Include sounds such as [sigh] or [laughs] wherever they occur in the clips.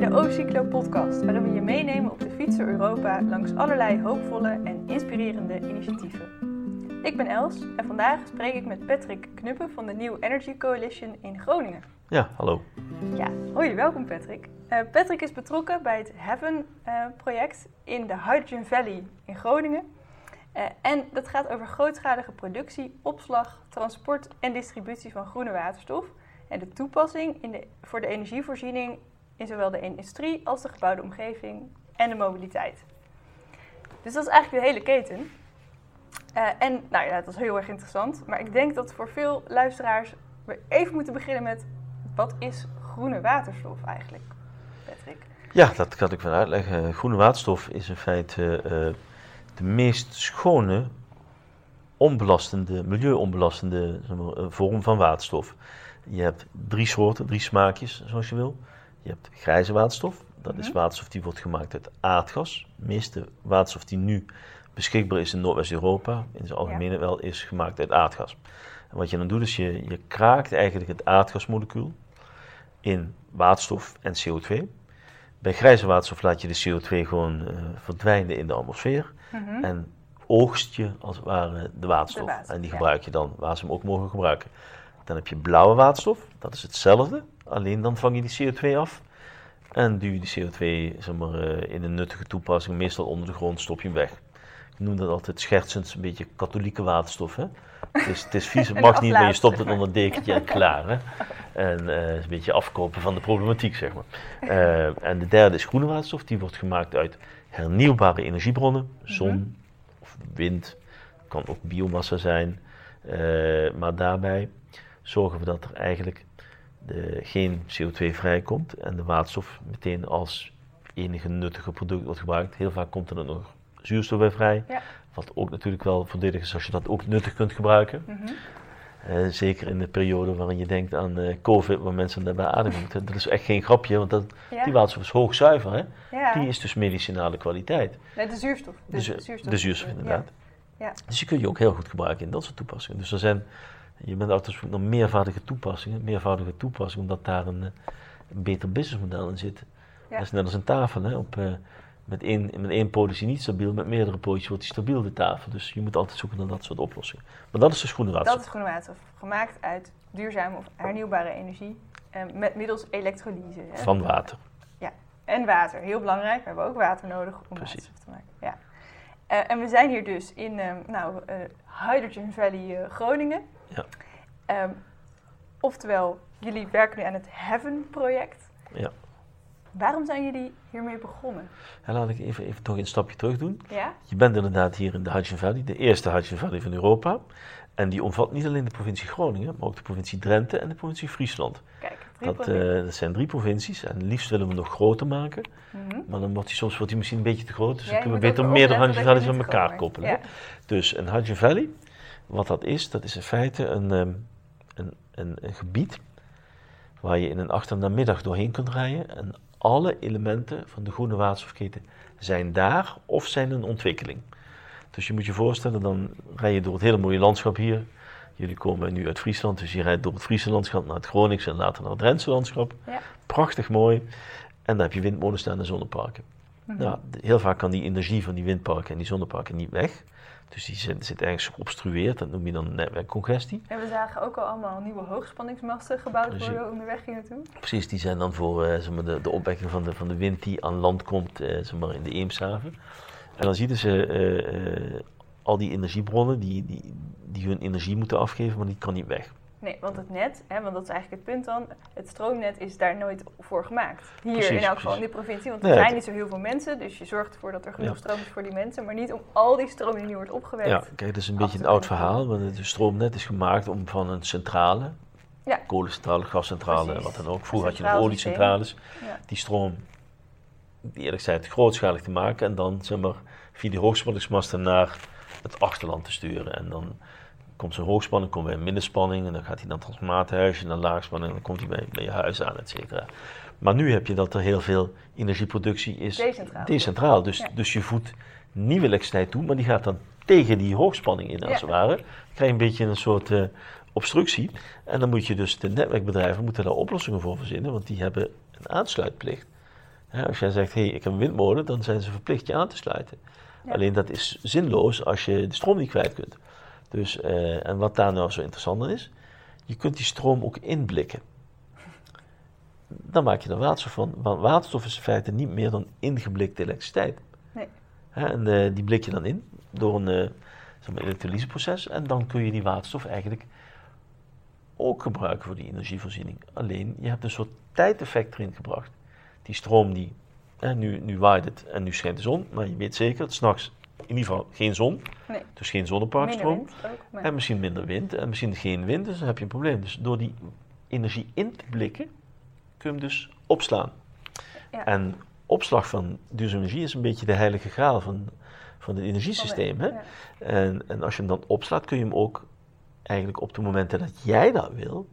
De O-Cyclo podcast, waarin we je meenemen op de fiets door Europa langs allerlei hoopvolle en inspirerende initiatieven. Ik ben Els en vandaag spreek ik met Patrick Knuppen van de New Energy Coalition in Groningen. Ja, hallo. Ja, hoi, welkom Patrick. Uh, Patrick is betrokken bij het Heaven-project in de Hydrogen Valley in Groningen. Uh, en dat gaat over grootschalige productie, opslag, transport en distributie van groene waterstof en de toepassing in de, voor de energievoorziening in zowel de industrie als de gebouwde omgeving en de mobiliteit. Dus dat is eigenlijk de hele keten. Uh, en nou ja, dat is heel erg interessant. Maar ik denk dat voor veel luisteraars we even moeten beginnen met wat is groene waterstof eigenlijk, Patrick? Ja, dat kan ik wel uitleggen. Groene waterstof is in feite uh, de meest schone, onbelastende, milieuonbelastende zeg maar, vorm van waterstof. Je hebt drie soorten, drie smaakjes, zoals je wil. Je hebt grijze waterstof. Dat is waterstof die wordt gemaakt uit aardgas. De meeste waterstof die nu beschikbaar is in Noordwest-Europa, in zijn algemene wel, is gemaakt uit aardgas. En wat je dan doet, is je, je kraakt eigenlijk het aardgasmolecuul in waterstof en CO2. Bij grijze waterstof laat je de CO2 gewoon uh, verdwijnen in de atmosfeer. Mm -hmm. En oogst je als het ware de waterstof. De waterstof en die gebruik je dan waar ze hem ook mogen gebruiken. Dan heb je blauwe waterstof, dat is hetzelfde, alleen dan vang je die CO2 af. En duw je die CO2 zeg maar, in een nuttige toepassing, meestal onder de grond, stop je hem weg. Ik noem dat altijd schertsend een beetje katholieke waterstof. Hè? Het, is, het is vies, het mag [laughs] niet, maar je stopt het onder een dekentje en klaar. Hè? En uh, is een beetje afkopen van de problematiek, zeg maar. Uh, en de derde is groene waterstof, die wordt gemaakt uit hernieuwbare energiebronnen, zon mm -hmm. of wind, kan ook biomassa zijn. Uh, maar daarbij zorgen we dat er eigenlijk de, geen CO2 vrijkomt en de waterstof meteen als enige nuttige product wordt gebruikt. Heel vaak komt er dan nog zuurstof bij vrij, ja. wat ook natuurlijk wel voordelig is als je dat ook nuttig kunt gebruiken. Mm -hmm. uh, zeker in de periode waarin je denkt aan uh, COVID, waar mensen daarbij ademen [laughs] moeten. Dat is echt geen grapje, want dat, ja. die waterstof is hoog zuiver. Hè? Ja. Die is dus medicinale kwaliteit. Nee, de zuurstof. De, de, zuurstof, de zuurstof inderdaad. Dus die kun je ook heel goed gebruiken in dat soort toepassingen. Dus er zijn je bent altijd op zoek naar meervoudige toepassingen, meervoudige toepassingen, omdat daar een, een beter businessmodel in zit. Ja. Dat is net als een tafel. Hè? Op, uh, met, één, met één poot is hij niet stabiel, met meerdere pootjes wordt hij stabiel, de tafel. Dus je moet altijd zoeken naar dat soort oplossingen. Maar dat is de groene waterstof. Dat is groene waterstof, gemaakt uit duurzame of hernieuwbare energie, eh, met middels elektrolyse. Hè? Van water. Ja, en water, heel belangrijk. We hebben ook water nodig om Precies. waterstof te maken. Ja. Uh, en we zijn hier dus in uh, nou, Hydrogen Valley Groningen. Ja. Um, oftewel, jullie werken nu aan het Heaven-project. Ja. Waarom zijn jullie hiermee begonnen? Ja, laat ik even, even toch een stapje terug doen. Ja? Je bent inderdaad hier in de Hudson Valley, de eerste Hudson Valley van Europa. En die omvat niet alleen de provincie Groningen, maar ook de provincie Drenthe en de provincie Friesland. Kijk, dat, uh, dat zijn drie provincies en liefst willen we nog groter maken. Mm -hmm. Maar dan wordt die, soms wordt die misschien een beetje te groot. Dus ja, dan kunnen we beter meerdere Hudson Valleys aan elkaar koppelen. hè. Dus een Hudson Valley, wat dat is, dat is in feite een, um, een, een, een gebied waar je in een achternamiddag doorheen kunt rijden. En alle elementen van de groene waterstofketen zijn daar of zijn een ontwikkeling. Dus je moet je voorstellen, dan rij je door het hele mooie landschap hier. Jullie komen nu uit Friesland, dus je rijdt door het Friese landschap naar het Groningse en later naar het Drentse landschap. Ja. Prachtig mooi. En daar heb je windmolens staan en zonneparken. Mhm. Nou, heel vaak kan die energie van die windparken en die zonneparken niet weg. Dus die zit, zit ergens geobstrueerd, dat noem je dan netwerkcongestie. En we zagen ook al allemaal nieuwe hoogspanningsmasten gebouwd Precies. worden onderweg hier naartoe. Precies, die zijn dan voor eh, zeg maar, de, de opwekking van de, van de wind die aan land komt eh, zeg maar, in de Eemshaven. En dan zien ze eh, eh, al die energiebronnen die, die, die hun energie moeten afgeven, maar die kan niet weg. Nee, want het net, hè, want dat is eigenlijk het punt dan, het stroomnet is daar nooit voor gemaakt. Hier Precies, in elk geval in die provincie, want er Nee, zijn niet zo heel veel mensen, dus je zorgt ervoor dat er genoeg Ja. stroom is voor die mensen, maar niet om al die stroom die nu wordt opgewekt. Ja, kijk, dat is een beetje een oud verhaal, want het stroomnet is gemaakt om van een centrale, Ja. kolencentrale, gascentrale, Precies. wat dan ook. Vroeger had je nog oliecentrales. Ja. Die stroom, eerlijk gezegd, grootschalig te maken en dan zeg maar, via die hoogspanningsmasten naar het achterland te sturen. En dan komt zo'n hoogspanning, komt bij een middenspanning en dan gaat hij naar het transformatorhuisje, naar laagspanning en dan komt hij bij, bij je huis aan, et cetera. Maar nu heb je dat er heel veel energieproductie is Decentraal. decentraal. Dus, Ja. dus je voedt nieuwe elektriciteit toe, maar die gaat dan tegen die hoogspanning in, als Ja. het ware. Dan krijg je een beetje een soort eh, obstructie. En dan moet je dus, de netwerkbedrijven moeten daar oplossingen voor verzinnen, want die hebben een aansluitplicht. Hè, als jij zegt, hé, hey, ik heb een windmolen, dan zijn ze verplicht je aan te sluiten. Ja. Alleen dat is zinloos als je de stroom niet kwijt kunt. Dus, eh, en wat daar nou zo interessant aan is, je kunt die stroom ook inblikken. Dan maak je er waterstof van. Want waterstof is in feite niet meer dan ingeblikte elektriciteit. Nee. Hè, en eh, die blik je dan in door een eh, zeg maar, elektrolyseproces. En dan kun je die waterstof eigenlijk ook gebruiken voor die energievoorziening. Alleen, je hebt een soort tijdeffect erin gebracht. Die stroom die, hè, nu, nu waait het en nu schijnt de zon. Maar je weet zeker, het s'nachts in ieder geval geen zon. Nee. Dus geen zonneparkstroom. Maar... En misschien minder wind en misschien geen wind, dus dan heb je een probleem. Dus door die energie in te blikken, kun je hem dus opslaan. Ja. En opslag van duurzame energie is een beetje de heilige graal van, van het energiesysteem. Hè? Ja. En, en als je hem dan opslaat, kun je hem ook eigenlijk op de momenten dat jij dat wil,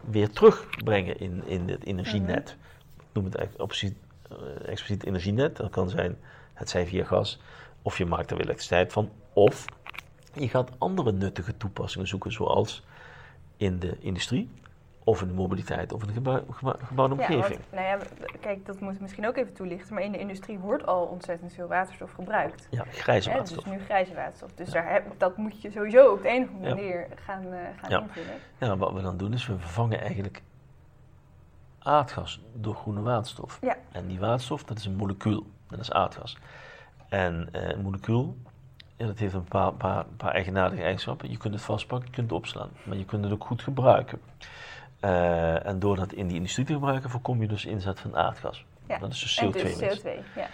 weer terugbrengen in, in het energienet. Ik noem het eigenlijk expliciet, eh, expliciet energienet. Dat kan zijn, het zij via gas, of je maakt er weer elektriciteit van, of je gaat andere nuttige toepassingen zoeken, zoals in de industrie, of in de mobiliteit, of in de gebouw, gebouw- gebouwde Ja, omgeving. want, nou ja, kijk, dat moet ik misschien ook even toelichten. Maar in de industrie wordt al ontzettend veel waterstof gebruikt. Ja, grijze waterstof. dus nu grijze waterstof. Dus daar heb, dat moet je sowieso op de een of andere Ja. manier gaan, eh, gaan Ja. invullen. Ja, wat we dan doen is we vervangen eigenlijk aardgas door groene waterstof. Ja. En die waterstof, dat is een molecuul, dat is aardgas. En eh, een molecuul, ja, dat heeft een paar, paar, paar eigenaardige eigenschappen. Je kunt het vastpakken, je kunt het opslaan, maar je kunt het ook goed gebruiken. Eh, en door dat in die industrie te gebruiken, voorkom je dus inzet van aardgas. Ja. Dat is dus En CO2 dus winst. CO2, ja.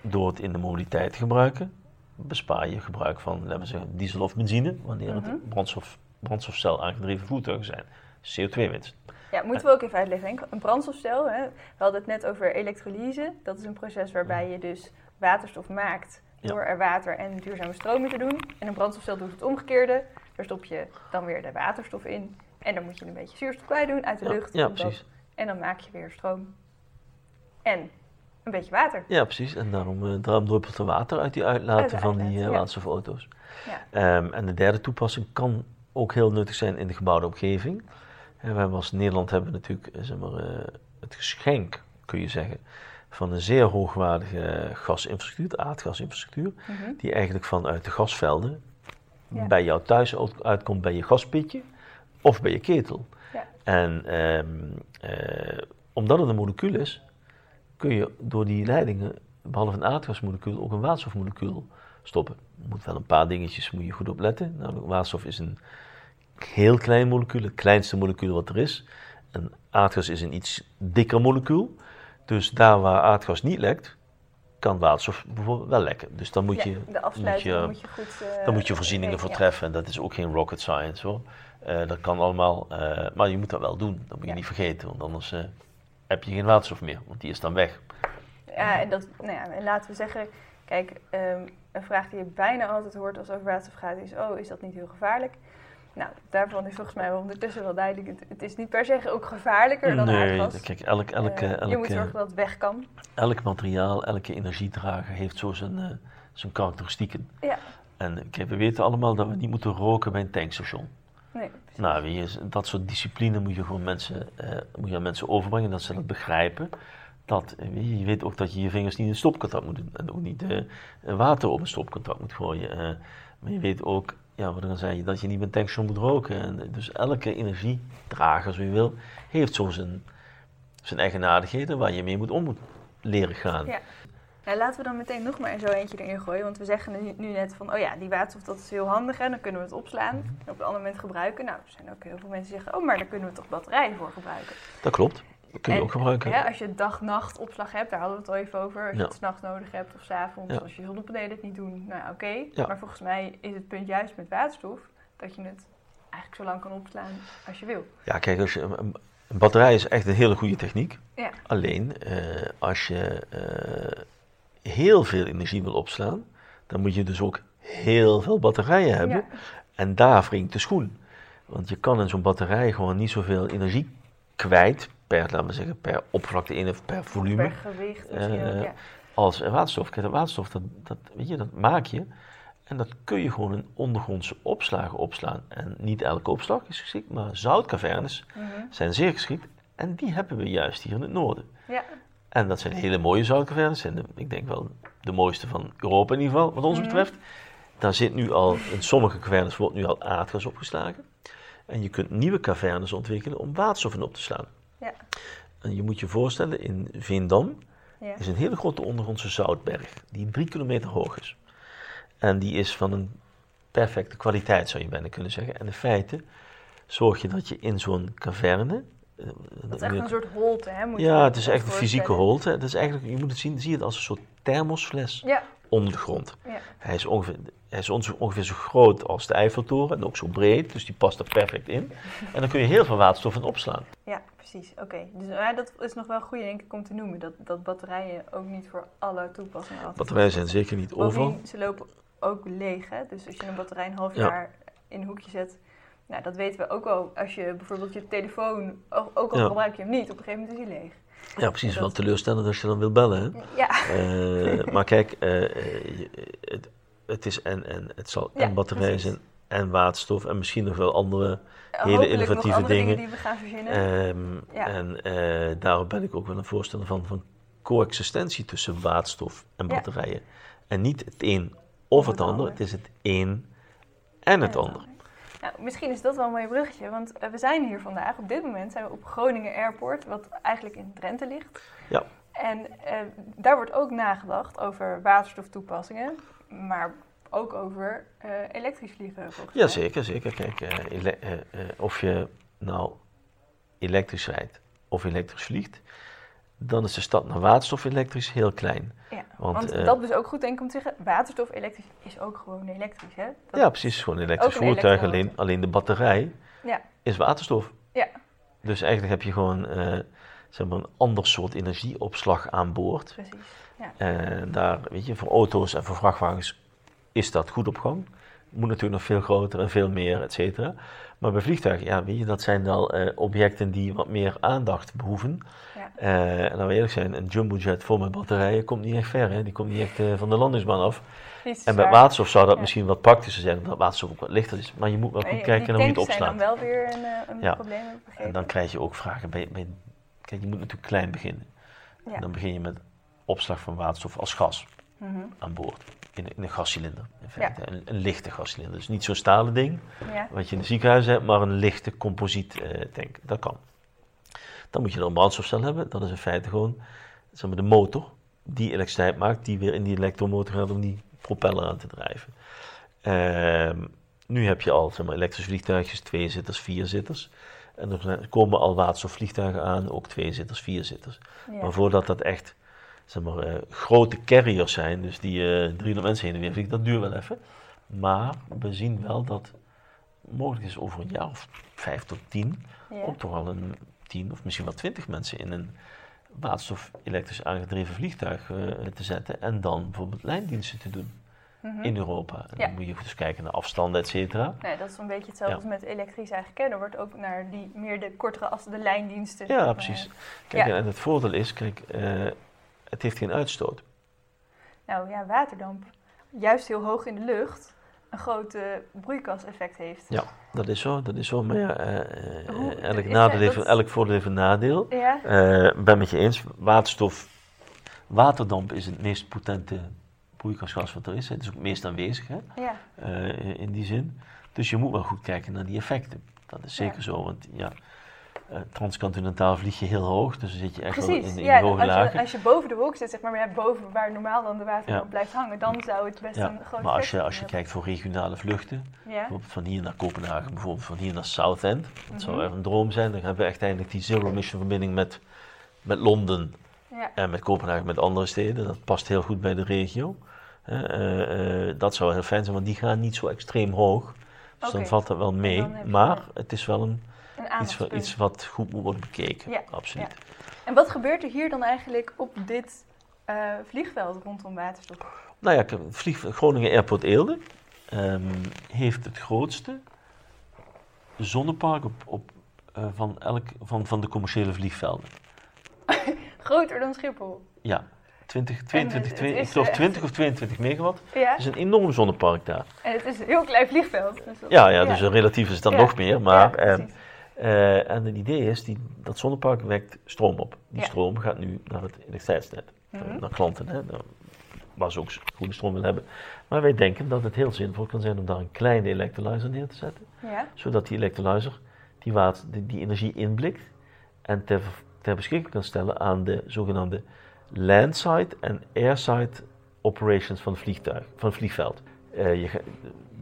Door het in de mobiliteit te gebruiken, bespaar je gebruik van, laten we zeggen, diesel of benzine, wanneer Mhm. het brandstof, brandstofcel aangedreven voertuigen zijn. CO2-winst. Ja, moeten we ook even uitleggen. Henk. Een brandstofcel, hè, we hadden het net over elektrolyse. Dat is een proces waarbij je dus waterstof maakt door er water en duurzame stroom in te doen. En een brandstofcel doet het omgekeerde. Daar stop je dan weer de waterstof in. En dan moet je een beetje zuurstof kwijt doen uit de lucht. ja, precies. En dan maak je weer stroom. En een beetje water. Ja, precies. En daarom, eh, daarom druppelt er water uit die uitlaten Uit van die ja. waterstofauto's. Ja. Ehm, en de derde toepassing kan ook heel nuttig zijn in de gebouwde omgeving. En we hebben als Nederland hebben we natuurlijk eh, zeg maar, het geschenk, kun je zeggen, van een zeer hoogwaardige gasinfrastructuur, de aardgasinfrastructuur, Mhm. die eigenlijk vanuit de gasvelden Ja. bij jou thuis uit- uitkomt bij je gaspitje of bij je ketel. Ja. En ehm, eh, omdat het een molecuul is, kun je door die leidingen, behalve een aardgasmolecuul, ook een waterstofmolecuul stoppen. Je moet wel een paar dingetjes moet je goed opletten. Namelijk, waterstof is een heel klein molecuul, het kleinste molecuul wat er is. En aardgas is een iets dikker molecuul. Dus daar waar aardgas niet lekt, kan waterstof bijvoorbeeld wel lekken. Dus dan moet Ja, je, de afsluiting je- moet je goed... eh, dan moet je voorzieningen voor treffen. En dat is ook geen rocket science hoor. Eh, dat kan allemaal, eh, maar je moet dat wel doen. Dat moet je Ja. niet vergeten, want anders heb je geen waterstof meer, want die is dan weg. Ja, en, dat, nou ja, en laten we zeggen, kijk, ehm, een vraag die je bijna altijd hoort als het over waterstof gaat is, oh, is dat niet heel gevaarlijk? Nou, daarvan is volgens mij wel ondertussen wel duidelijk, het, het is niet per se ook gevaarlijker dan nee, aardgas. kijk, elk, elk, Eh, elk, je moet zorgen dat het weg kan. elk materiaal, elke energiedrager heeft zo zijn, eh, zijn karakteristieken. Ja, En kijk, we weten allemaal dat we niet moeten roken bij een tankstation. nee. precies. Nou, je, dat soort discipline moet je gewoon mensen, eh, moet je aan mensen overbrengen, dat ze dat begrijpen. Dat, je, weet ook dat je je vingers niet in een stopcontact moet doen en ook niet water op een stopcontact moet gooien. maar je weet ook, ja, wat ik al zei, dat je niet een tankstation moet roken. En, eh, dus elke energiedrager, zo je wil, heeft zo zijn, zijn eigenaardigheden waar je mee moet om moet leren gaan. Ja. Nou, laten we dan meteen nog maar zo eentje erin gooien. Want we zeggen nu, nu net van, oh ja, die waterstof dat is heel handig en dan kunnen we het opslaan Mhm. en op een ander moment gebruiken. Nou, er zijn ook heel veel mensen die zeggen, oh, maar daar kunnen we toch batterijen voor gebruiken. Dat klopt, dat kun je En, ook gebruiken. Ja, als je dag-nacht opslag hebt, daar hadden we het al even over. Als je het s'nachts nodig hebt of s'avonds, als je zonnepanelen het niet doen, nou ja, oké. Maar volgens mij is het punt juist met waterstof dat je het eigenlijk zo lang kan opslaan als je wil. Ja, kijk, als je, een, een batterij is echt een hele goede techniek. Ja. Alleen, eh, als je eh, heel veel energie wil opslaan, dan moet je dus ook heel veel batterijen hebben. Ja. En daar wringt de schoen. Want je kan in zo'n batterij gewoon niet zoveel energie kwijt, per, laten we zeggen, per oppervlakte in of per volume, Per gewicht Eh, ja. als waterstof. Kijk, dat waterstof, dat, dat, weet je, dat maak je. En dat kun je gewoon in ondergrondse opslagen opslaan. En niet elke opslag is geschikt, maar zoutcavernes Mhm. zijn zeer geschikt. En die hebben we juist hier in het noorden. Ja. En dat zijn hele mooie zoutcavernes. En de- ik denk wel de mooiste van Europa in ieder geval, wat ons Mhm. betreft. Daar zit nu al, in sommige cavernes wordt nu al aardgas opgeslagen. En je kunt nieuwe cavernes ontwikkelen om waterstof in op te slaan. Ja. En je moet je voorstellen, in Veendam Ja. is een hele grote ondergrondse zoutberg, die drie kilometer hoog is. En die is van een perfecte kwaliteit, zou je bijna kunnen zeggen. En in feite zorg je dat je in zo'n caverne... eh, Dat is echt een soort holte, hè? Moet ja, je het is echt een fysieke holte. Het is eigenlijk, je moet het zien, zie het als een soort thermosfles Ja, onder de grond. ja. Hij is ongeveer, hij is ongeveer, ongeveer zo groot als de Eiffeltoren en ook zo breed, dus die past er perfect in. En dan kun je heel veel waterstof in opslaan. Ja, precies. Oké. Dus maar dat is nog wel goed, denk ik, om te noemen. Dat, dat batterijen ook niet voor alle toepassingen altijd... Batterijen zijn zeker niet overal. Bovendien, ze lopen ook leeg, hè. Dus als je een batterij een half Ja. jaar in een hoekje zet... Nou, dat weten we ook wel. Als je bijvoorbeeld je telefoon... Ook al Ja. gebruik je hem niet, op een gegeven moment is hij leeg. Ja, precies. dat- Wel teleurstellend als je dan wil bellen. Hè? Ja, Eh, maar kijk, eh, eh, het, het is en, en het zal Ja, en batterijen precies. zijn en waterstof en misschien nog wel andere. hopelijk innovatieve nog andere dingen. die we gaan verzinnen. ehm, Ja. En eh, daarom ben ik ook wel een voorstander van, van coexistentie tussen waterstof en Ja. batterijen. En niet het een of het ander, het is het een en het ander. Nou, misschien is dat wel een mooi bruggetje, want eh, we zijn hier vandaag. Op dit moment zijn we op Groningen Airport, wat eigenlijk in Drenthe ligt. Ja. En eh, daar wordt ook nagedacht over waterstoftoepassingen, maar ook over eh, elektrisch vliegen. Ja, zeker, zeker. Kijk, eh, of je nou elektrisch rijdt of elektrisch vliegt, dan is de stad naar waterstof elektrisch heel klein. Ja, Want, want, dat is ook goed denk ik om te zeggen. Waterstof elektrisch is ook gewoon elektrisch, hè? Dat- Ja, precies. Gewoon een elektrisch voertuig, alleen, alleen de batterij Ja, is waterstof. Ja. Dus eigenlijk heb je gewoon zeg maar een ander soort energieopslag aan boord. precies. Ja. En daar, weet je, voor auto's en voor vrachtwagens is dat goed op gang. Moet natuurlijk nog veel groter en veel meer, et cetera. Maar bij vliegtuigen, ja, weet je, dat zijn wel eh, objecten die wat meer aandacht behoeven. Ja. Eh, en laten we eerlijk zijn, een jumbojet vol met batterijen komt niet echt ver. Hè? Die komt niet echt eh, van de landingsbaan af. En met waterstof zou dat Ja. misschien wat praktischer zijn, omdat waterstof ook wat lichter is. Maar je moet wel goed kijken naar hoe je het tanks zijn opslaat. dan wel weer een, een Ja. probleem. En dan krijg je ook vragen bij, bij kijk, je moet natuurlijk klein beginnen. En dan begin je met opslag van waterstof als gas Mhm. aan boord. In, een- in een gascilinder, in feite. Een, een lichte gascilinder. Dus niet zo'n stalen ding, Ja. wat je in het ziekenhuis hebt, maar een lichte composiet eh, tank. Dat kan. Dan moet je er een brandstofcel hebben. Dat is in feite gewoon zeg maar, de motor die elektriciteit maakt, die weer in die elektromotor gaat om die propeller aan te drijven. Ehm, nu heb je al zeg maar, elektrische vliegtuigjes, twee zitters, vier zitters. En er komen al waterstofvliegtuigen aan, ook twee zitters, vier zitters. Ja. Maar voordat dat echt zeg maar, eh, grote carriers zijn, dus die eh 300 mensen heen en weer vliegen, dat duurt wel even. Maar we zien wel dat mogelijk is over een jaar of vijf tot tien Ja. ook toch al een tien of misschien wel twintig mensen in een waterstof elektrisch aangedreven vliegtuig eh, te zetten en dan bijvoorbeeld lijndiensten te doen Mhm. in Europa. En Ja. dan moet je dus kijken naar afstanden, et cetera. Nee, dat is een beetje hetzelfde Ja. als met elektrisch eigenlijk. Hè. Er wordt ook naar die meer de kortere as, de lijndiensten. Ja, precies. Kijk, en het voordeel is, kijk, het heeft geen uitstoot. Nou ja, waterdamp, juist heel hoog in de lucht, een groot eh, broeikaseffect heeft. Ja, dat is zo, dat is zo. Maar ja, eh, eh, Hoe- elk, is nadeel dat- heeft, dat- elk voordeel heeft een nadeel. Ja, Eh, ben met je eens, waterstof, waterdamp is het meest potente broeikasgas wat er is. Het is ook het meest aanwezig hè, ja, eh, in die zin. Dus je moet wel goed kijken naar die effecten. Dat is zeker Ja. zo, want ja, eh, transcontinentaal vlieg je heel hoog, dus dan zit je echt wel in, in ja, hoge als, je, lagen. als je boven de wolk zit, zeg maar, maar ja, boven waar normaal dan de waterdamp Ja. blijft hangen, dan zou het best een groot maar als je, als je hebben. kijkt voor regionale vluchten, bijvoorbeeld van hier naar Kopenhagen, bijvoorbeeld van hier naar Southend, dat zou Mhm. echt een droom zijn. Dan hebben we echt eindelijk die zero-emission verbinding met, met Londen ja, En met Kopenhagen, met andere steden, dat past heel goed bij de regio. Eh, eh, dat zou heel fijn zijn, want die gaan niet zo extreem hoog. Dus dan valt dat wel mee. Maar het is wel een, een iets, iets wat goed moet worden bekeken. Ja, Absoluut. En wat gebeurt er hier dan eigenlijk op dit eh, vliegveld rondom waterstof? Nou ja, vlieg, Groningen Airport Eelde ehm, heeft het grootste zonnepark op, op, eh, van, elk, van, van de commerciële vliegvelden. [laughs] Groter dan Schiphol. Ja, 20, 22, het 20, is ik geloof echt- 20 of 22 megawatt. Ja, Het is een enorm zonnepark daar. en het is een heel klein vliegveld. Dus Ja, ja, dus relatief is het dan Ja. nog meer. Maar Ja, eh. Eh, en het idee is, die, dat zonnepark wekt stroom op. Die Ja. stroom gaat nu naar het elektriciteitsnet, eh, Mhm. naar klanten, hè, waar ze ook groene stroom willen hebben. Maar wij denken dat het heel zinvol kan zijn om daar een kleine electrolyzer neer te zetten, Ja. zodat die electrolyzer die, water, die, die energie inblikt en ter, ter beschikking kan stellen aan de zogenaamde landside en airside operations van het, vliegtuig, van het vliegveld. Eh, je,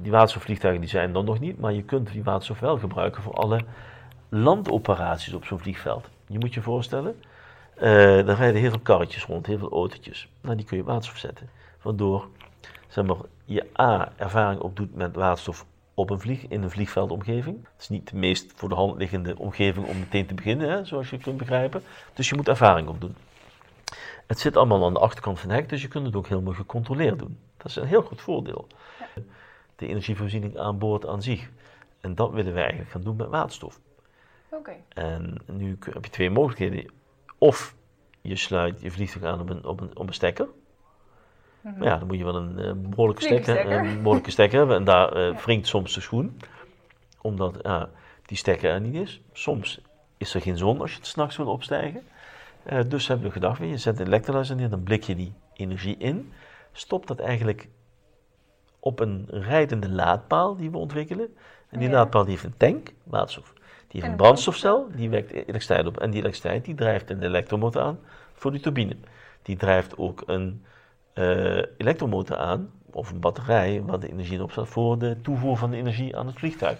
die waterstofvliegtuigen die zijn er nog niet, maar je kunt die waterstof wel gebruiken voor alle landoperaties op zo'n vliegveld. Je moet je voorstellen, eh er rijden heel veel karretjes rond, heel veel autootjes. Nou, die kun je waterstof zetten. Waardoor zeg maar, je A, ervaring opdoet met waterstof op een vlieg, in een vliegveldomgeving. Het is niet de meest voor de hand liggende omgeving om meteen te beginnen, hè, zoals je kunt begrijpen. Dus je moet ervaring opdoen. Het zit allemaal aan de achterkant van het hek, dus je kunt het ook helemaal gecontroleerd doen. Dat is een heel goed voordeel. De energievoorziening aan boord aan zich. En dat willen wij eigenlijk gaan doen met waterstof. En nu heb je twee mogelijkheden. Of je sluit je vliegtuig aan op een, op een, op een stekker. Mhm. Maar ja, dan moet je wel een eh, behoorlijke, stekker, een behoorlijke stekker hebben. En daar [laughs] Ja. wringt soms de schoen. Omdat ja, die stekker er niet is. Soms is er geen zon als je het s'nachts wil opstijgen. Dus hebben we gedacht, je, zet een elektrolyzer neer, dan blik je die energie in. Stop dat eigenlijk op een rijdende laadpaal die we ontwikkelen. En die Ja. laadpaal die heeft een tank, waterstof. Die heeft En een brandstofcel, die wekt elektriciteit op. En die elektriciteit die drijft een elektromotor aan voor die turbine. Die drijft ook een eh, elektromotor aan, of een batterij, waar de energie in opstaat voor de toevoer van de energie aan het vliegtuig.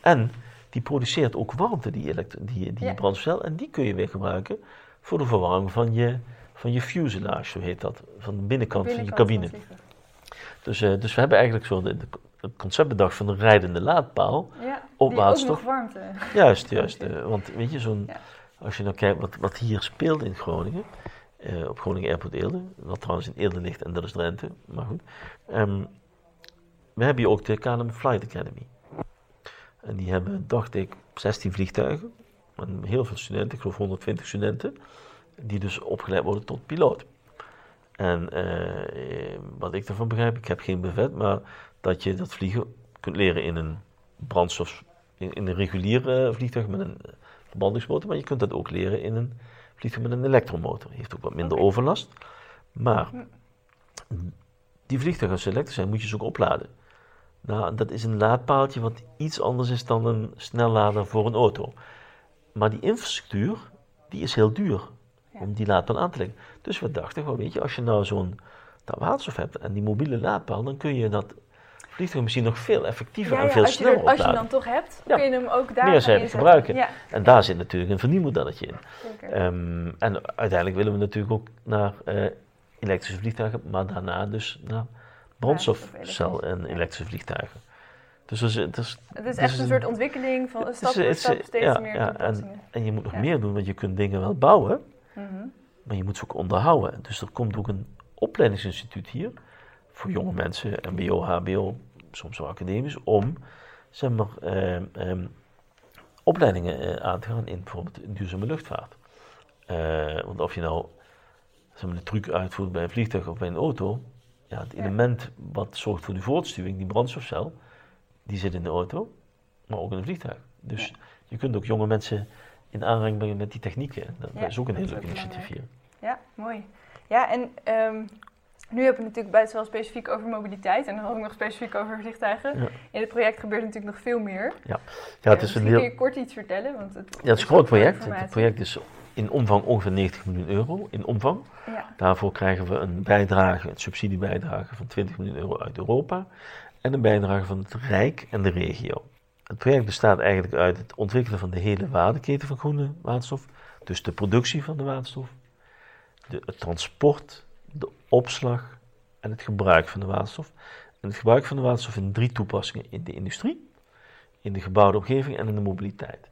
En die produceert ook warmte, die, die, die Ja. brandstofcel. En die kun je weer gebruiken voor de verwarming van je, van je fuselage, zo heet dat. Van de binnenkant, van je cabine. van. Dus, eh, dus we hebben eigenlijk zo de, de- het concept bedacht van een rijdende laadpaal. Ja, Op die waterstof. ook nog warmte. Juist, juist. [laughs] eh, want weet je, zo'n, Ja. als je nou kijkt wat, wat hier speelt in Groningen, eh, op Groningen Airport Eelde, wat trouwens in Eelde ligt en dat is Drenthe, maar goed. Ehm, we hebben hier ook de KLM Flight Academy. En die hebben, dacht ik, 16 vliegtuigen. En heel veel studenten, ik geloof 120 studenten, die dus opgeleid worden tot piloot. En eh, wat ik daarvan begrijp, ik heb geen bevet, maar dat je dat vliegen kunt leren in een brandstof, in, in een regulier eh, vliegtuig met een eh, verbrandingsmotor, maar je kunt dat ook leren in een vliegtuig met een elektromotor. Heeft ook wat minder overlast. Maar die vliegtuigen als ze elektrisch zijn, moet je ze ook opladen. Nou, dat is een laadpaaltje wat iets anders is dan een snellader voor een auto. Maar die infrastructuur, die is heel duur Ja. om die laadpaal aan te leggen. Dus we dachten, wel, weet je, als je nou zo'n dat waterstof hebt en die mobiele laadpaal, dan kun je dat vliegtuig misschien nog veel effectiever Ja, en veel je sneller er, als je hem dan toch hebt, kun je hem ook daar Meer gebruiken. En daar zit natuurlijk een verdienmodelletje in. Ehm, en uiteindelijk willen we natuurlijk ook naar eh, elektrische vliegtuigen, maar daarna dus naar brandstofcel en elektrische vliegtuigen. Dus dat is, het is, het is echt is een een- soort ontwikkeling van is- stap voor stap steeds ja, meer ja, en je moet nog Ja. meer doen, want je kunt dingen wel bouwen, Mhm. maar je moet ze ook onderhouden. Dus er komt ook een opleidingsinstituut hier voor jonge mensen, MBO, HBO, soms wel academisch, om zeg maar, ehm, ehm, opleidingen eh, aan te gaan in bijvoorbeeld duurzame luchtvaart. Eh, want of je nou zeg maar, de truc uitvoert bij een vliegtuig of bij een auto, ja, het element wat zorgt voor de voortstuwing, die brandstofcel, die zit in de auto, maar ook in een vliegtuig. Dus Ja. je kunt ook jonge mensen in aanraking brengen met die technieken. Dat Ja, is ook een heel leuk initiatief hier. Ja, mooi. Ja, en ehm, nu hebben we natuurlijk best wel specifiek over mobiliteit en dan ook nog specifiek over vliegtuigen. Ja. In het project gebeurt natuurlijk nog veel meer. Ja, Eh, het is een heel kun je kort iets vertellen? Want het, ja, het is een groot project. Het project is in omvang ongeveer 90 miljoen euro. In omvang. Ja, Daarvoor krijgen we een bijdrage, een subsidiebijdrage van 20 miljoen euro uit Europa en een bijdrage van het Rijk en de regio. Het project bestaat eigenlijk uit het ontwikkelen van de hele waardeketen van groene waterstof, dus de productie van de waterstof, de, het transport, de opslag en het gebruik van de waterstof. En het gebruik van de waterstof in drie toepassingen: in de industrie, in de gebouwde omgeving en in de mobiliteit.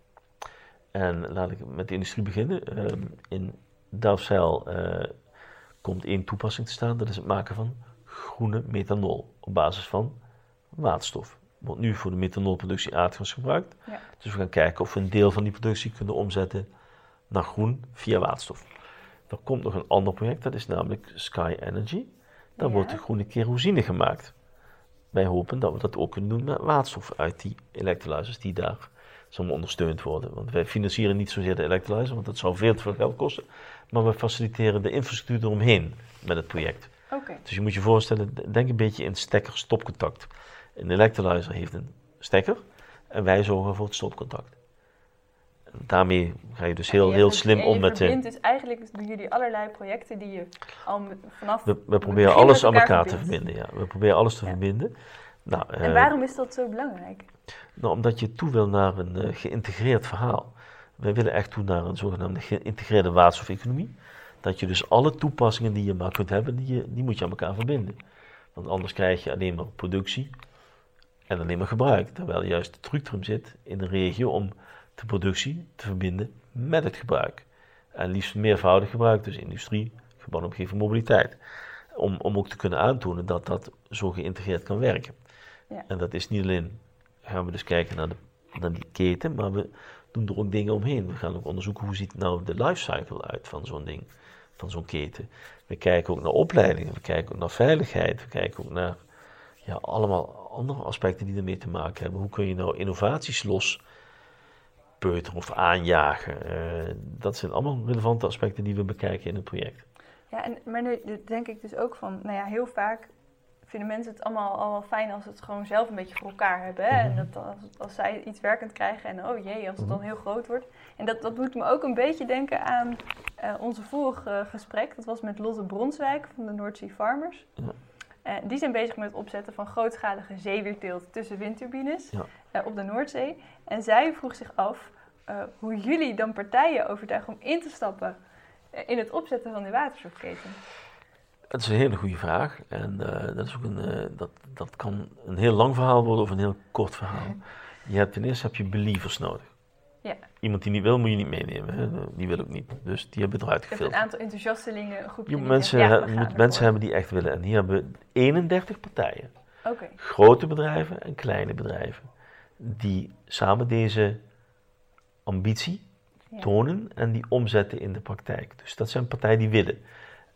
En laat ik met de industrie beginnen. Ehm, in Delfzijl eh, komt één toepassing te staan, dat is het maken van groene methanol op basis van waterstof. Wordt nu voor de methanolproductie aardgas gebruikt. Ja. Dus we gaan kijken of we een deel van die productie kunnen omzetten naar groen via waterstof. Er komt nog een ander project, dat is namelijk Sky Energy. Daar Ja. wordt de groene kerosine gemaakt. Wij hopen dat we dat ook kunnen doen met waterstof uit die elektrolyzers die daar zal ondersteund worden. Want wij financieren niet zozeer de electrolyzer, want dat zou veel te veel geld kosten. Maar we faciliteren de infrastructuur eromheen met het project. Oké. Dus je moet je voorstellen, denk een beetje in stekker-stopcontact. Een electrolyzer heeft een stekker en wij zorgen voor het stopcontact. Daarmee ga je dus heel, Je heel slim om je met de... verbindt dus eigenlijk doen jullie allerlei projecten die je al vanaf. We, proberen alles aan elkaar te verbinden. Ja. We proberen alles te Ja. verbinden. Nou, En eh, waarom is dat zo belangrijk? nou, omdat je toe wil naar een eh, geïntegreerd verhaal. Wij willen echt toe naar een zogenaamde geïntegreerde waterstofeconomie. Dat je dus alle toepassingen die je maar kunt hebben, die, je, die moet je aan elkaar verbinden. Want anders krijg je alleen maar productie en alleen maar gebruik. Terwijl juist de truc erin zit in de regio om de productie te verbinden met het gebruik. En liefst meervoudig gebruik, dus industrie, gebouwde omgeving, mobiliteit. Om, om ook te kunnen aantonen dat dat zo geïntegreerd kan werken. Ja. En dat is niet alleen, gaan we dus kijken naar, de, naar die keten, maar we doen er ook dingen omheen. We gaan ook onderzoeken hoe ziet nou de lifecycle uit van zo'n ding, van zo'n keten. We kijken ook naar opleidingen, we kijken ook naar veiligheid, we kijken ook naar ja, allemaal andere aspecten die ermee te maken hebben. Hoe kun je nou innovaties los of aanjagen? Eh, dat zijn allemaal relevante aspecten die we bekijken in het project. Ja, en, maar nu denk ik dus ook van, nou ja, heel vaak vinden mensen het allemaal, allemaal fijn als ze het gewoon zelf een beetje voor elkaar hebben. Hè? Mhm. En dat als, als zij iets werkend krijgen en oh jee, als het dan heel groot wordt. En dat, dat doet me ook een beetje denken aan eh, onze vorige gesprek. Dat was met Lotte Bronswijk van de North Sea Farmers. Ja. Eh, die zijn bezig met het opzetten van grootschalige zeewierteelt tussen windturbines Ja. op de Noordzee. En zij vroeg zich af eh, hoe jullie dan partijen overtuigen om in te stappen eh, in het opzetten van die waterstofketen. Dat is een hele goede vraag. En eh, dat, is ook een, dat, dat kan een heel lang verhaal worden of een heel kort verhaal. Je hebt ten eerste heb je believers nodig. Ja. Iemand die niet wil, moet je niet meenemen. Hè? Die wil ook niet. Dus die hebben we eruit hebt een gefilterd. aantal enthousiastelingen, een groepje Je moet mensen, ja, moet mensen ervoor. hebben die echt willen. En hier hebben we 31 partijen. Oké, Grote bedrijven en kleine bedrijven. Die samen deze ambitie tonen en die omzetten in de praktijk. Dus dat zijn partijen die willen.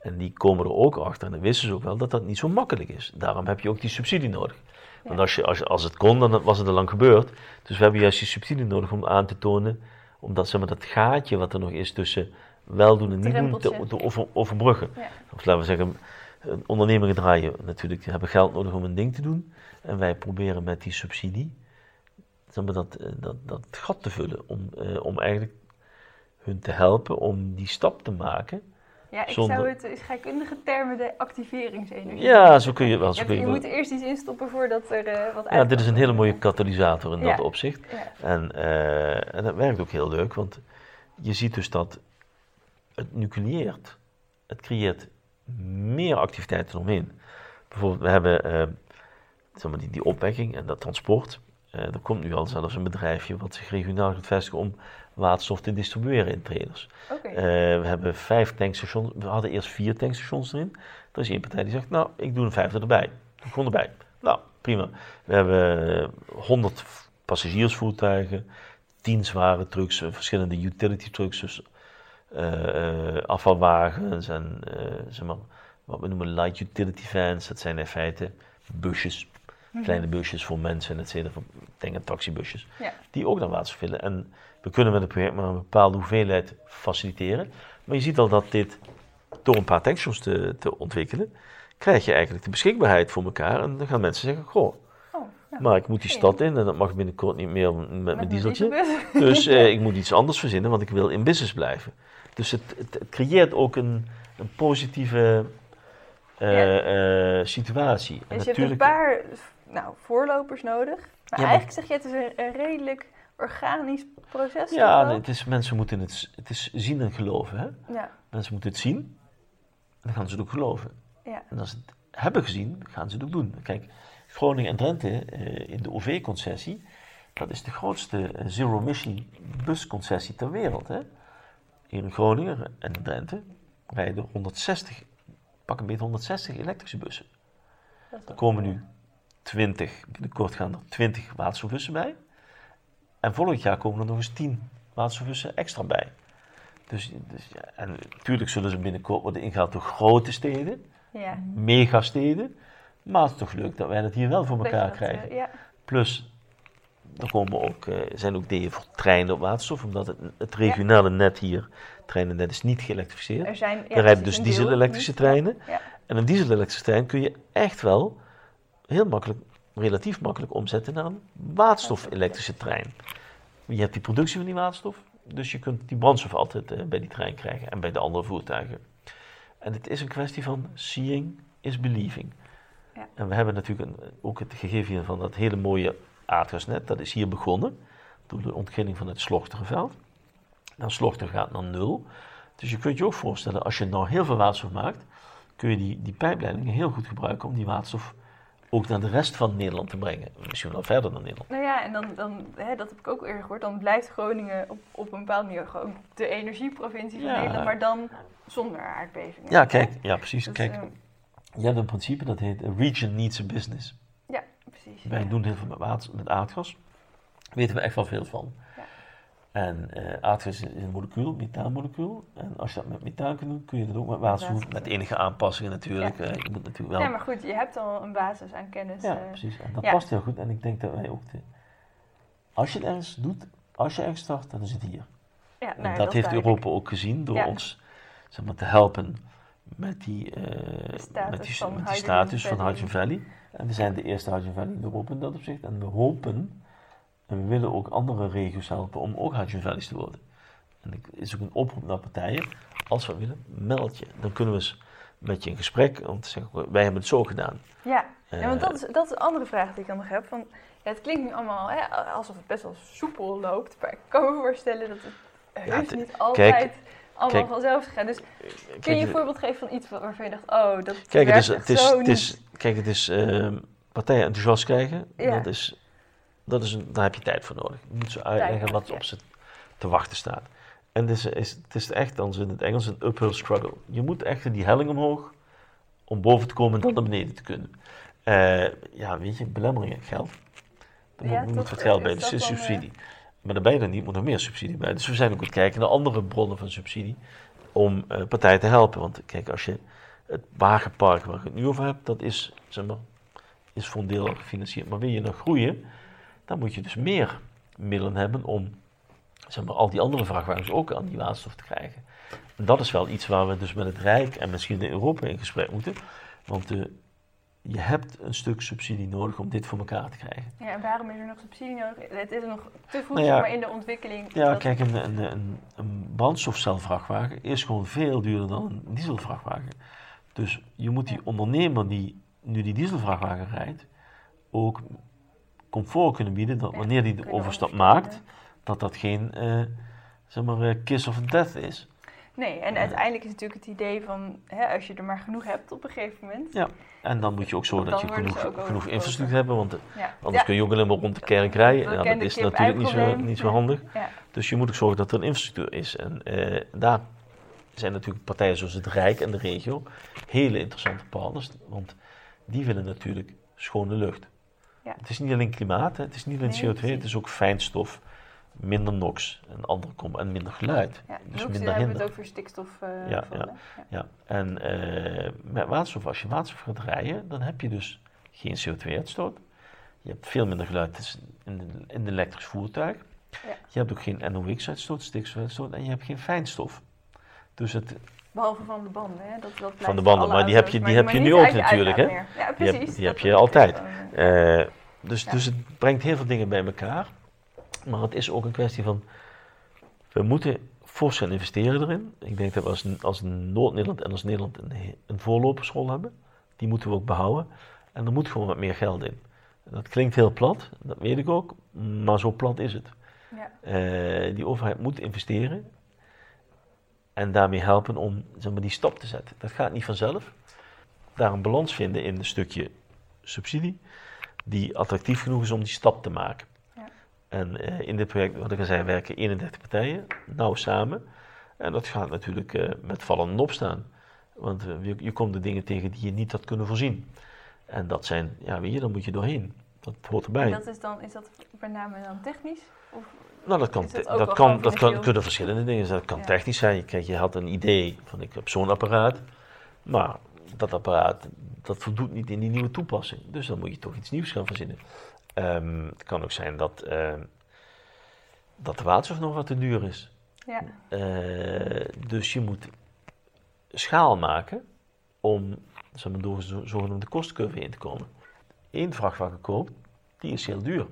En die komen er ook achter, en dan wisten ze ook wel, dat dat niet zo makkelijk is. Daarom heb je ook die subsidie nodig. Want als, je, als, je- als het kon, dan was het al lang gebeurd. Dus we hebben juist die subsidie nodig om aan te tonen, omdat zeg maar, dat gaatje wat er nog is tussen weldoen en niet doen, te, Drempeltje. te over, overbruggen. Ja. Of laten we zeggen, ondernemingen draaien natuurlijk, die hebben geld nodig om een ding te doen. En wij proberen met die subsidie zeg maar, dat, eh, dat, dat gat te vullen, om, eh, om eigenlijk hun te helpen om die stap te maken. Ja, ik Zonder- zou het in scheikundige termen de activeringsenergie. Ja, zo kun je wel. Je, Zo hebt- kun je je wel. moet eerst iets instoppen voordat er eh, wat Ja, uitkomt. dit is een hele mooie katalysator in Ja. dat opzicht. Ja, En, eh, en dat werkt ook heel leuk, want je ziet dus dat het nucleëert. Het creëert meer activiteiten omheen. Bijvoorbeeld, we hebben eh, zeg maar die, die opwekking en dat transport. Eh, er komt nu al zelfs een bedrijfje wat zich regionaal gaat vestigen om waterstof te distribueren in trailers. Eh, we hebben vijf tankstations. We hadden eerst vier tankstations erin. Er is één partij die zegt, nou, ik doe een vijfde erbij. Ik gewoon erbij. Nou, prima. We hebben eh, 100 passagiersvoertuigen, 10 zware trucks, eh, verschillende utility trucks, dus afvalwagens en zeg maar, wat we noemen light utility vans. Dat zijn in feite busjes. Kleine busjes voor mensen, et cetera, voor denk taxibusjes Ja. die ook naar waterstof willen. En we kunnen met het project maar een bepaalde hoeveelheid faciliteren. Maar je ziet al dat dit, door een paar tankstations te, te ontwikkelen, krijg je eigenlijk de beschikbaarheid voor elkaar. En dan gaan mensen zeggen, goh, Oh, ja. maar ik moet die stad in en dat mag binnenkort niet meer met mijn Met dieseltje. dieselbus. [laughs] Dus eh, ik moet iets anders verzinnen, want ik wil in business blijven. Dus het, het, het creëert ook een, een positieve eh, eh, situatie. En Dus je hebt een paar nou, voorlopers nodig. Maar Ja, maar- eigenlijk zeg je, het is een, een redelijk organisch proces. Ja, nee, het is, mensen moeten het, het is zien en geloven. Hè? ja, Mensen moeten het zien en dan gaan ze het ook geloven. ja. En als ze het hebben gezien, gaan ze het ook doen. Kijk, Groningen en Drenthe eh, in de OV-concessie, dat is de grootste zero-emission busconcessie ter wereld. Hè? Hier in Groningen en Drenthe rijden 160, pak een beetje 160 elektrische bussen. Er komen nu 20, binnenkort gaan er 20 waterstofbussen bij. En volgend jaar komen er nog eens 10 waterstofbussen extra bij. Dus, dus ja, en natuurlijk zullen ze binnenkort worden ingehaald door grote steden, Ja. megasteden. Maar het is toch leuk dat wij dat hier wel voor elkaar dat, krijgen. ja. Plus er komen ook, eh, zijn ook ideeën voor treinen op waterstof, omdat het, het regionale net hier, treinennet, is niet geëlektrificeerd. Er zijn, ja, er precies, dus diesel-elektrische treinen. Ja. En een diesel-elektrische trein kun je echt wel heel makkelijk, relatief makkelijk omzetten naar een waterstof-elektrische trein. Je hebt die productie van die waterstof, dus je kunt die brandstof altijd eh, bij die trein krijgen en bij de andere voertuigen. En het is een kwestie van seeing is believing. Ja. En we hebben natuurlijk een, ook het gegeven hier van dat hele mooie aardgasnet, dat is hier begonnen door de ontginning van het Slochterveld. Dan Slochter gaat naar nul. Dus je kunt je ook voorstellen, als je nou heel veel waterstof maakt, kun je die, die pijpleidingen heel goed gebruiken om die waterstof ook naar de rest van Nederland te brengen. Misschien wel verder dan Nederland. Nou ja, en dan, dan hè, dat heb ik ook eerder gehoord, dan blijft Groningen op, op een bepaalde manier gewoon de energieprovincie van Ja. Nederland, maar dan zonder aardbevingen. Ja, kijk, ja precies. Dus, Kijk, eh, je hebt een principe dat heet a region needs a business. ja, precies. Wij ja. doen heel veel met, water, met aardgas. Daar weten we echt wel veel van. En eh, aardgas is een molecuul, methaanmolecuul. En als je dat met methaan kunt doen, kun je dat ook met waterstof. Met enige aanpassingen natuurlijk. Ja. Eh, je moet natuurlijk wel... Ja, maar goed, je hebt al een basis aan kennis. Ja, eh, precies. En dat ja. past heel goed. En ik denk dat wij ook... De, als je het ergens doet, als je ergens start, dan is het hier. ja, En nou, dat is heeft duidelijk. Europa ook gezien door Ja. ons zeg maar, te helpen met die, status met die, van met die Hydrogen status van Valley. Hydrogen Valley. En we zijn de eerste Hydrogen Valley in Europa in dat opzicht. En we hopen en we willen ook andere regio's helpen om ook Hydrogen Valleys te worden. En het is ook een oproep naar partijen. Als we willen, meld je. Dan kunnen we eens met je in gesprek. Want zeggen we, wij hebben het zo gedaan. Ja, Eh, ja want dat is, dat is een andere vraag die ik dan nog heb. Van, ja, het klinkt nu allemaal hè, alsof het best wel soepel loopt, maar ik kan me voorstellen dat het Ja, heus het- niet altijd allemaal kijk- vanzelf gaat. Dus kun je een voorbeeld geven van iets wa- waarvan je dacht, oh, dat Kijk, het is, het is, het is, kijk, het is ehm, partijen enthousiast krijgen. Ja. Dat is, dat is een, daar heb je tijd voor nodig. Je moet ze uitleggen wat op ze te wachten staat. En het is, is, het is echt, dan in het Engels, een uphill struggle. Je moet echt die helling omhoog om boven te komen en dan naar beneden te kunnen. Eh, ja, weet je, belemmeringen, geld. Er moet, Ja, moet toch, wat geld bij, dus is subsidie. Maar daarbij dan niet, moet er meer subsidie bij. Dus we zijn ook aan het kijken naar andere bronnen van subsidie om eh, partijen te helpen. Want kijk, als je het wagenpark waar ik het nu over heb, dat is, zeg maar, is voor een deel gefinancierd. Maar wil je nog groeien, dan moet je dus meer middelen hebben om zeg maar, al die andere vrachtwagens ook aan die waterstof te krijgen. En dat is wel iets waar we dus met het Rijk en misschien in Europa in gesprek moeten. Want eh, je hebt een stuk subsidie nodig om dit voor elkaar te krijgen. Ja, en waarom is er nog subsidie nodig? Het is nog te vroeg Nou ja, maar in de ontwikkeling. Ja, kijk, een, een, een, een brandstofcelvrachtwagen is gewoon veel duurder dan een dieselvrachtwagen. Dus je moet die ondernemer die nu die dieselvrachtwagen rijdt, ook comfort kunnen bieden dat wanneer die de overstap maakt, dat dat geen eh, zeg maar, eh, kiss of death is. Nee, en uiteindelijk is natuurlijk het idee van, hè, als je er maar genoeg hebt op een gegeven moment. Ja. En dan moet je ook zorgen dat je genoeg, genoeg infrastructuur hebben, want eh, Ja. anders Ja. kun je ook alleen maar rond de kerk rijden. Ja, dat is natuurlijk niet zo, niet zo handig. Ja. Dus je moet ook zorgen dat er een infrastructuur is. En eh, daar zijn natuurlijk partijen zoals het Rijk en de regio hele interessante partners. Want die willen natuurlijk schone lucht. Ja. Het is niet alleen klimaat, hè, het is niet alleen Nee, CO2, het is ook fijnstof, minder NOx en, andere kom en minder geluid. Ja, dus Nox, minder daar hebben we het over stikstof. eh, Ja, ja. Ja. En eh, met waterstof, als je waterstof gaat rijden, dan heb je dus geen CO2-uitstoot. Je hebt veel minder geluid in een elektrisch voertuig. Ja. Je hebt ook geen NOx-uitstoot, stikstofuitstoot en je hebt geen fijnstof. Dus het, Behalve van de banden, hè? Dat, dat Van de banden, maar die heb je- die heb je nu ook natuurlijk, hè? Ja, Die heb- precies. die heb je altijd. eh, eh, dus, Ja. dus het brengt heel veel dingen bij elkaar. Maar het is ook een kwestie van, we moeten fors gaan investeren erin. Ik denk dat we als, als Noord-Nederland en als Nederland een, een voorlopersrol hebben. Die moeten we ook behouden. En er moet gewoon wat meer geld in. Dat klinkt heel plat, dat weet ik ook. Maar zo plat is het. Ja. Eh, die overheid moet investeren en daarmee helpen om zeg maar, die stap te zetten. Dat gaat niet vanzelf. Daar een balans vinden in een stukje subsidie, die attractief genoeg is om die stap te maken. Ja. En eh, in dit project, wat ik al zei, werken 31 partijen, nauw samen. En dat gaat natuurlijk eh, met vallen en opstaan. Want eh, je, je komt de dingen tegen die je niet had kunnen voorzien. En dat zijn, ja weet je, daar moet je doorheen. Dat hoort erbij. En dat is dan, is dat met name dan technisch? Of, Nou, dat kan, dat kan, dat kan, kunnen verschillende dingen zijn. Dat kan Ja. technisch zijn. Kijk, je had een idee van ik heb zo'n apparaat. Maar dat apparaat dat voldoet niet in die nieuwe toepassing. Dus dan moet je toch iets nieuws gaan verzinnen. Ehm, het kan ook zijn dat, ehm, dat de waterstof nog wat te duur is. Ja. Eh, dus je moet schaal maken om zeg maar, door de zogenaamde kostencurve heen te komen. Eén vrachtwagen koopt, die is heel duur.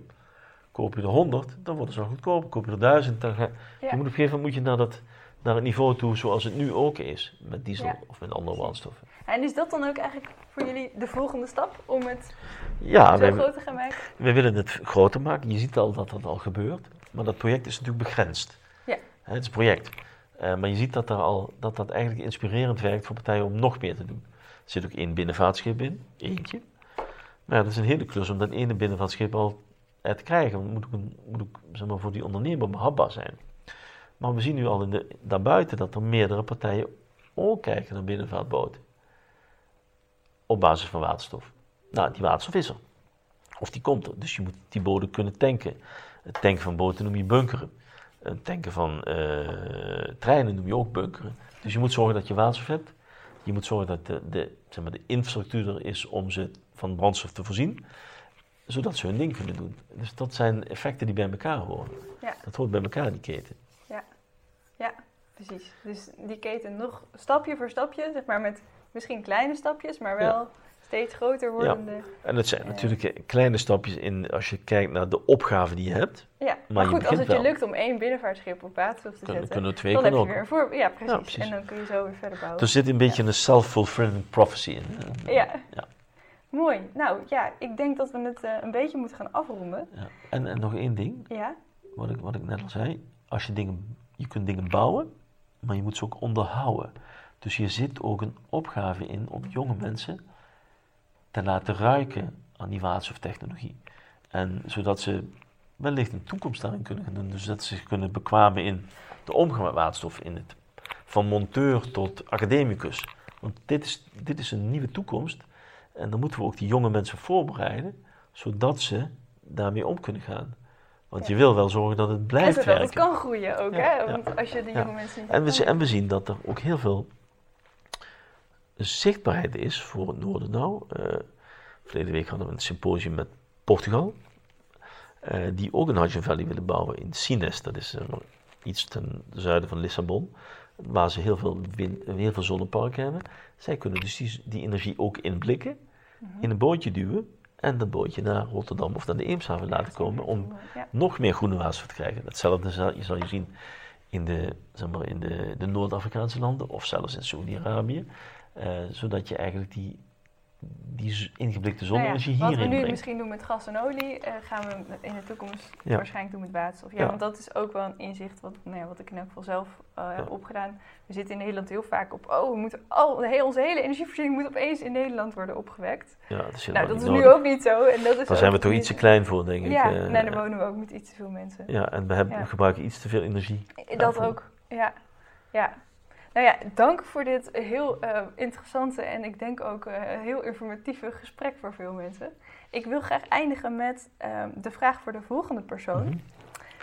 Koop je er 100, dan worden ze al goedkoper. Koop je er 1000, dan ga Ja. je. Moet op een gegeven moment moet je naar, dat, naar het niveau toe zoals het nu ook is. Met diesel Ja. of met andere brandstoffen. En is dat dan ook eigenlijk voor jullie de volgende stap om het Ja, zo wij, groot te gaan maken? wij willen het groter maken. Je ziet al dat dat al gebeurt. Maar dat project is natuurlijk begrensd. Ja. Hè, Het is een project. Eh, maar je ziet dat, er al, dat dat eigenlijk inspirerend werkt voor partijen om nog meer te doen. Er zit ook één binnenvaartschip in, eentje. Maar ja, dat is een hele klus om dat ene binnenvaartschip al te krijgen. Moet een, moet ook zeg maar, voor die ondernemer behapbaar zijn. Maar we zien nu al in de, daarbuiten dat er meerdere partijen ook kijken naar binnenvaartboten. Op basis van waterstof. Nou, die waterstof is er. Of die komt er. Dus je moet die boten kunnen tanken. Het tanken van boten noem je bunkeren. Het tanken van eh, treinen noem je ook bunkeren. Dus je moet zorgen dat je waterstof hebt. Je moet zorgen dat de, de, zeg maar, de infrastructuur er is om ze van brandstof te voorzien. Zodat ze hun ding kunnen doen. Dus dat zijn effecten die bij elkaar horen. Ja. Dat hoort bij elkaar, die keten. Ja, precies. Dus die keten nog stapje voor stapje, zeg maar met misschien kleine stapjes, maar wel steeds groter wordende. Ja, En het zijn Ja. natuurlijk eh, kleine stapjes in als je kijkt naar de opgave die je hebt. maar, Maar goed, als het je lukt om één binnenvaartschip op waterstof te zetten, kunnen twee dan heb je weer een voor... Ja, precies. precies. En dan kun je zo weer verder bouwen. Er zit een beetje een self-fulfilling prophecy in. Eh, Ja. Ja. Mooi. Nou ja, ik denk dat we het eh, een beetje moeten gaan afronden. Ja. En, en nog één ding, Ja, wat ik, wat ik net al zei. Als je dingen, je kunt dingen bouwen, maar je moet ze ook onderhouden. Dus hier zit ook een opgave in om jonge mensen te laten ruiken aan die waterstoftechnologie. En zodat ze wellicht een toekomst daarin kunnen gaan doen. Dus dat ze zich kunnen bekwamen in de omgang met waterstof. In het, van monteur tot academicus. Want dit is, dit is een nieuwe toekomst. En dan moeten we ook die jonge mensen voorbereiden, zodat ze daarmee om kunnen gaan. Want Ja. je wil wel zorgen dat het en blijft werken. het kan groeien ook, Ja, hè? ja. Want als je de jonge mensen niet En we, en we zien dat er ook heel veel zichtbaarheid is voor het noorden nou. Eh, verleden week hadden we een symposium met Portugal. eh, die ook een Hydrogen Valley willen bouwen in Sines. Dat is eh, iets ten zuiden van Lissabon. Waar ze heel veel, heel veel zonneparken hebben. Zij kunnen dus die, die energie ook inblikken. Mhm. In een bootje duwen. En dat bootje naar Rotterdam of naar de Eemshaven laten komen. Om Ja. nog meer groene waterstof te krijgen. Datzelfde zal je, zal je zien in de, zeg maar, in de, de Noord-Afrikaanse landen of zelfs in Saudi-Arabië. Eh, zodat je eigenlijk die, die ingeblikte Nou ja, zonne-energie wat we hierin nu brengt. misschien doen met gas en olie, eh, gaan we in de toekomst Ja. waarschijnlijk doen met waterstof. Ja, Ja. want dat is ook wel een inzicht wat, nou ja, wat ik in elk geval zelf eh, heb opgedaan. We zitten in Nederland heel vaak op, oh, we moeten al, onze hele energievoorziening moet opeens in Nederland worden opgewekt. Ja, dat is, nou, dat is nu ook niet zo. En dat is Daar zijn we toch iets te klein voor, denk ik. Ja, nee, dan wonen we ook met iets te veel mensen. ja, en we, hebben, we gebruiken iets te veel energie. Dat daarvoor. ook, ja. ja. Nou ja, dank voor dit heel eh, interessante en ik denk ook eh, heel informatieve gesprek voor veel mensen. Ik wil graag eindigen met ehm, de vraag voor de volgende persoon. Mhm.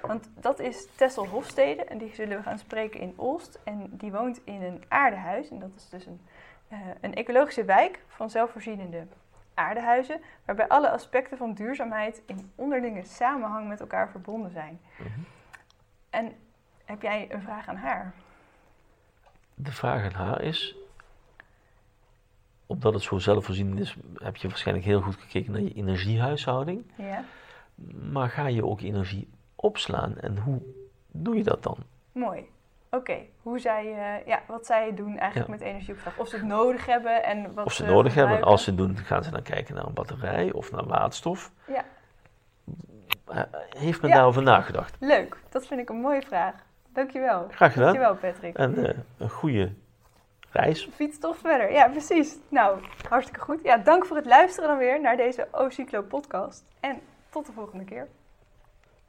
Want dat is Tessel Hofstede en die zullen we gaan spreken in Olst. En die woont in een aardehuis en dat is dus een, eh, een ecologische wijk van zelfvoorzienende aardehuizen. Waarbij alle aspecten van duurzaamheid in onderlinge samenhang met elkaar verbonden zijn. Mhm. En heb jij een vraag aan haar? De vraag aan haar is, omdat het zo zelfvoorzienend is, heb je waarschijnlijk heel goed gekeken naar je energiehuishouding. Ja. Maar ga je ook energie opslaan en hoe doe je dat dan? Mooi. Oké, hoe zij, ja, wat zij doen eigenlijk Ja. met energieopslag. Of ze het nodig hebben en wat Of ze nodig hebben, gebruiken. als ze het doen, gaan ze dan kijken naar een batterij of naar waterstof. Ja. Eh, Heeft men Ja. daarover nagedacht? Leuk, dat vind ik een mooie vraag. Dankjewel. Graag gedaan. Dankjewel Patrick. En eh, een goede reis. Fiets toch verder. Ja, precies. Nou, hartstikke goed. Ja, dank voor het luisteren dan weer naar deze O-Cyclo podcast. En tot de volgende keer.